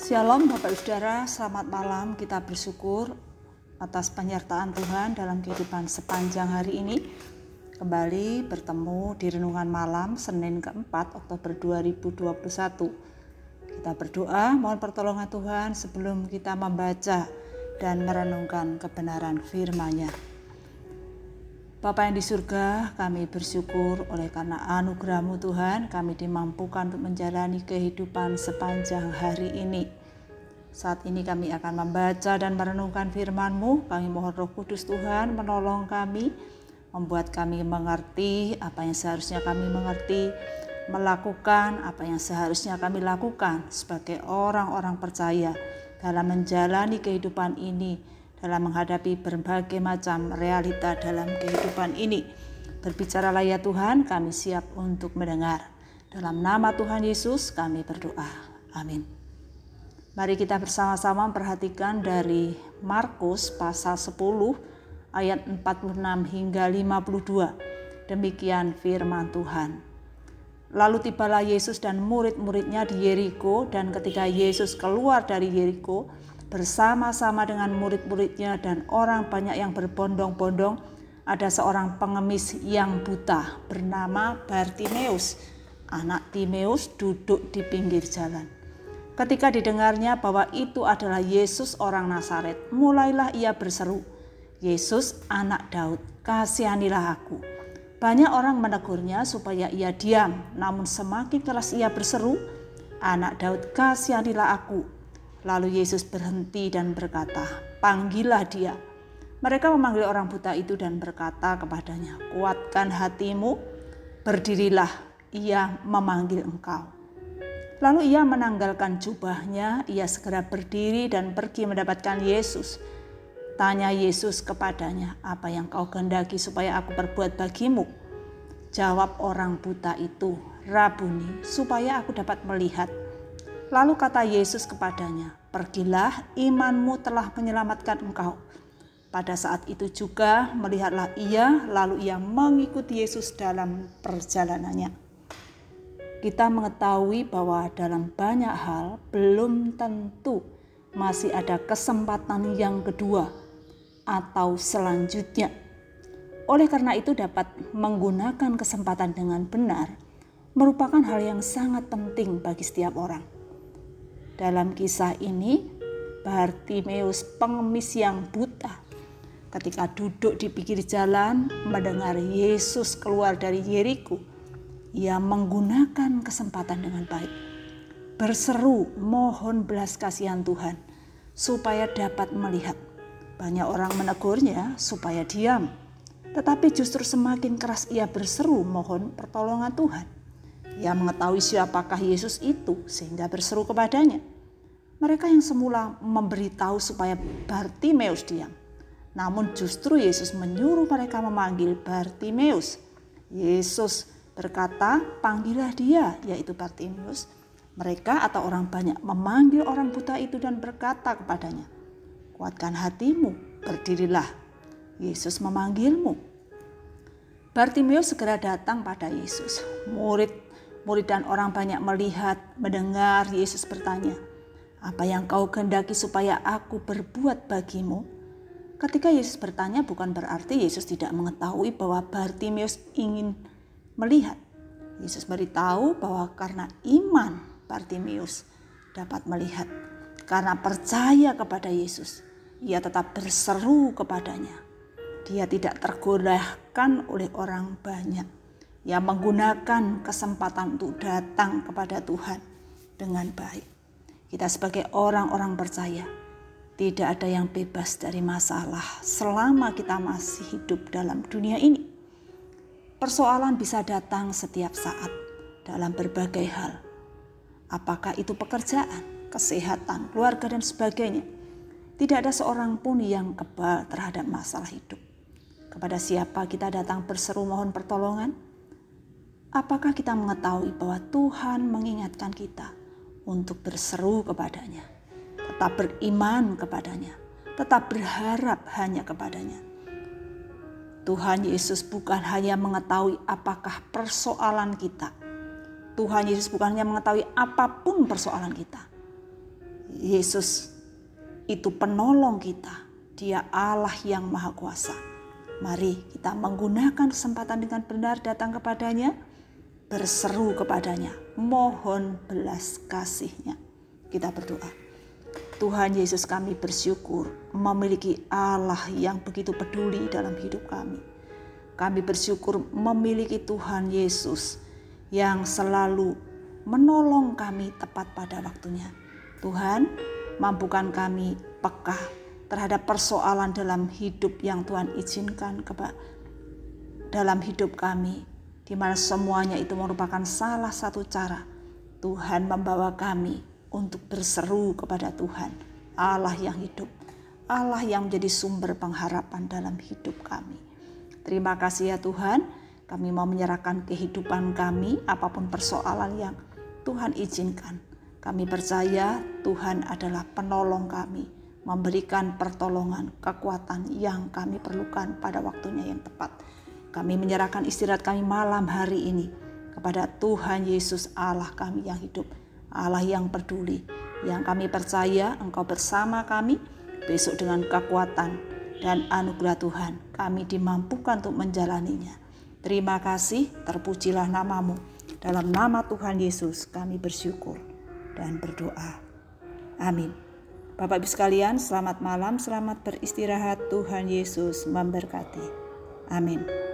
Shalom Bapak Saudara, selamat malam. Kita bersyukur atas penyertaan Tuhan dalam kehidupan sepanjang hari ini. Kembali bertemu di renungan malam Senin keempat Oktober 2021. Kita berdoa mohon pertolongan Tuhan sebelum kita membaca dan merenungkan kebenaran firman-Nya. Bapa yang di surga, kami bersyukur oleh karena anugerahmu Tuhan, kami dimampukan untuk menjalani kehidupan sepanjang hari ini. Saat ini kami akan membaca dan merenungkan firman-Mu. Kami mohon roh kudus Tuhan menolong kami, membuat kami mengerti apa yang seharusnya kami mengerti, melakukan apa yang seharusnya kami lakukan sebagai orang-orang percaya dalam menjalani kehidupan ini dalam menghadapi berbagai macam realita dalam kehidupan ini. Berbicaralah ya Tuhan, kami siap untuk mendengar. Dalam nama Tuhan Yesus kami berdoa. Amin. Mari kita bersama-sama memperhatikan dari Markus pasal 10 ayat 46 hingga 52. Demikian firman Tuhan. Lalu tibalah Yesus dan murid-muridnya di Yeriko dan ketika Yesus keluar dari Yeriko, bersama-sama dengan murid-muridnya dan orang banyak yang berbondong-bondong ada seorang pengemis yang buta bernama Bartimeus. Anak Timeus duduk di pinggir jalan. Ketika didengarnya bahwa itu adalah Yesus orang Nazaret, mulailah ia berseru, "Yesus, anak Daud, kasihanilah aku." Banyak orang menegurnya supaya ia diam, namun semakin keras ia berseru, "Anak Daud, kasihanilah aku." Lalu Yesus berhenti dan berkata, "Panggillah dia." Mereka memanggil orang buta itu dan berkata kepadanya, "Kuatkan hatimu, berdirilah, ia memanggil engkau." Lalu ia menanggalkan jubahnya, ia segera berdiri dan pergi mendapatkan Yesus. Tanya Yesus kepadanya, "Apa yang kau kehendaki supaya aku perbuat bagimu?" Jawab orang buta itu, "Rabuni, supaya aku dapat melihat." Lalu kata Yesus kepadanya, "Pergilah, imanmu telah menyelamatkan engkau." Pada saat itu juga melihatlah ia, lalu ia mengikuti Yesus dalam perjalanannya. Kita mengetahui bahwa dalam banyak hal belum tentu masih ada kesempatan yang kedua atau selanjutnya. Oleh karena itu, dapat menggunakan kesempatan dengan benar merupakan hal yang sangat penting bagi setiap orang. Dalam kisah ini, Bartimeus pengemis yang buta ketika duduk di pinggir jalan mendengar Yesus keluar dari Yeriko, ia menggunakan kesempatan dengan baik. Berseru mohon belas kasihan Tuhan supaya dapat melihat. Banyak orang menegurnya supaya diam. Tetapi justru semakin keras ia berseru mohon pertolongan Tuhan. Ia mengetahui siapakah Yesus itu sehingga berseru kepadanya. Mereka yang semula memberitahu supaya Bartimeus diam. Namun justru Yesus menyuruh mereka memanggil Bartimeus. Yesus berkata, panggillah dia, yaitu Bartimeus. Mereka atau orang banyak memanggil orang buta itu dan berkata kepadanya, kuatkan hatimu, berdirilah. Yesus memanggilmu. Bartimeus segera datang pada Yesus. Murid Murid dan orang banyak melihat, mendengar Yesus bertanya, "Apa yang kau kehendaki supaya aku berbuat bagimu?" Ketika Yesus bertanya, bukan berarti Yesus tidak mengetahui bahwa Bartimeus ingin melihat. Yesus beritahu bahwa karena iman Bartimeus dapat melihat, karena percaya kepada Yesus, ia tetap berseru kepadanya. Dia tidak tergodakan oleh orang banyak yang menggunakan kesempatan untuk datang kepada Tuhan dengan baik. Kita sebagai orang-orang percaya tidak ada yang bebas dari masalah selama kita masih hidup dalam dunia ini. Persoalan bisa datang setiap saat dalam berbagai hal. Apakah itu pekerjaan, kesehatan, keluarga dan sebagainya. Tidak ada seorang pun yang kebal terhadap masalah hidup. Kepada siapa kita datang berseru mohon pertolongan? Apakah kita mengetahui bahwa Tuhan mengingatkan kita untuk berseru kepadanya, tetap beriman kepadanya, tetap berharap hanya kepadanya? Tuhan Yesus bukan hanya mengetahui apakah persoalan kita. Tuhan Yesus bukan hanya mengetahui apa pun persoalan kita. Yesus itu penolong kita. Dia Allah yang Maha Kuasa. Mari kita menggunakan kesempatan dengan benar datang kepadanya, berseru kepadanya, mohon belas kasihnya. Kita berdoa. Tuhan Yesus kami bersyukur memiliki Allah yang begitu peduli dalam hidup kami. Kami bersyukur memiliki Tuhan Yesus yang selalu menolong kami tepat pada waktunya. Tuhan, mampukan kami peka terhadap persoalan dalam hidup yang Tuhan izinkan kepada dalam hidup kami, di mana semuanya itu merupakan salah satu cara Tuhan membawa kami untuk berseru kepada Tuhan, Allah yang hidup, Allah yang menjadi sumber pengharapan dalam hidup kami. Terima kasih ya Tuhan, kami mau menyerahkan kehidupan kami, apa pun persoalan yang Tuhan izinkan. Kami percaya Tuhan adalah penolong kami, memberikan pertolongan, kekuatan yang kami perlukan pada waktunya yang tepat. Kami menyerahkan istirahat kami malam hari ini kepada Tuhan Yesus Allah kami yang hidup Allah yang peduli, yang kami percaya Engkau bersama kami besok dengan kekuatan dan anugerah Tuhan. Kami dimampukan untuk menjalaninya. Terima kasih, terpujilah namamu. Dalam nama Tuhan Yesus kami bersyukur dan berdoa. Amin. Bapak Ibu sekalian, selamat malam, selamat beristirahat. Tuhan Yesus memberkati. Amin.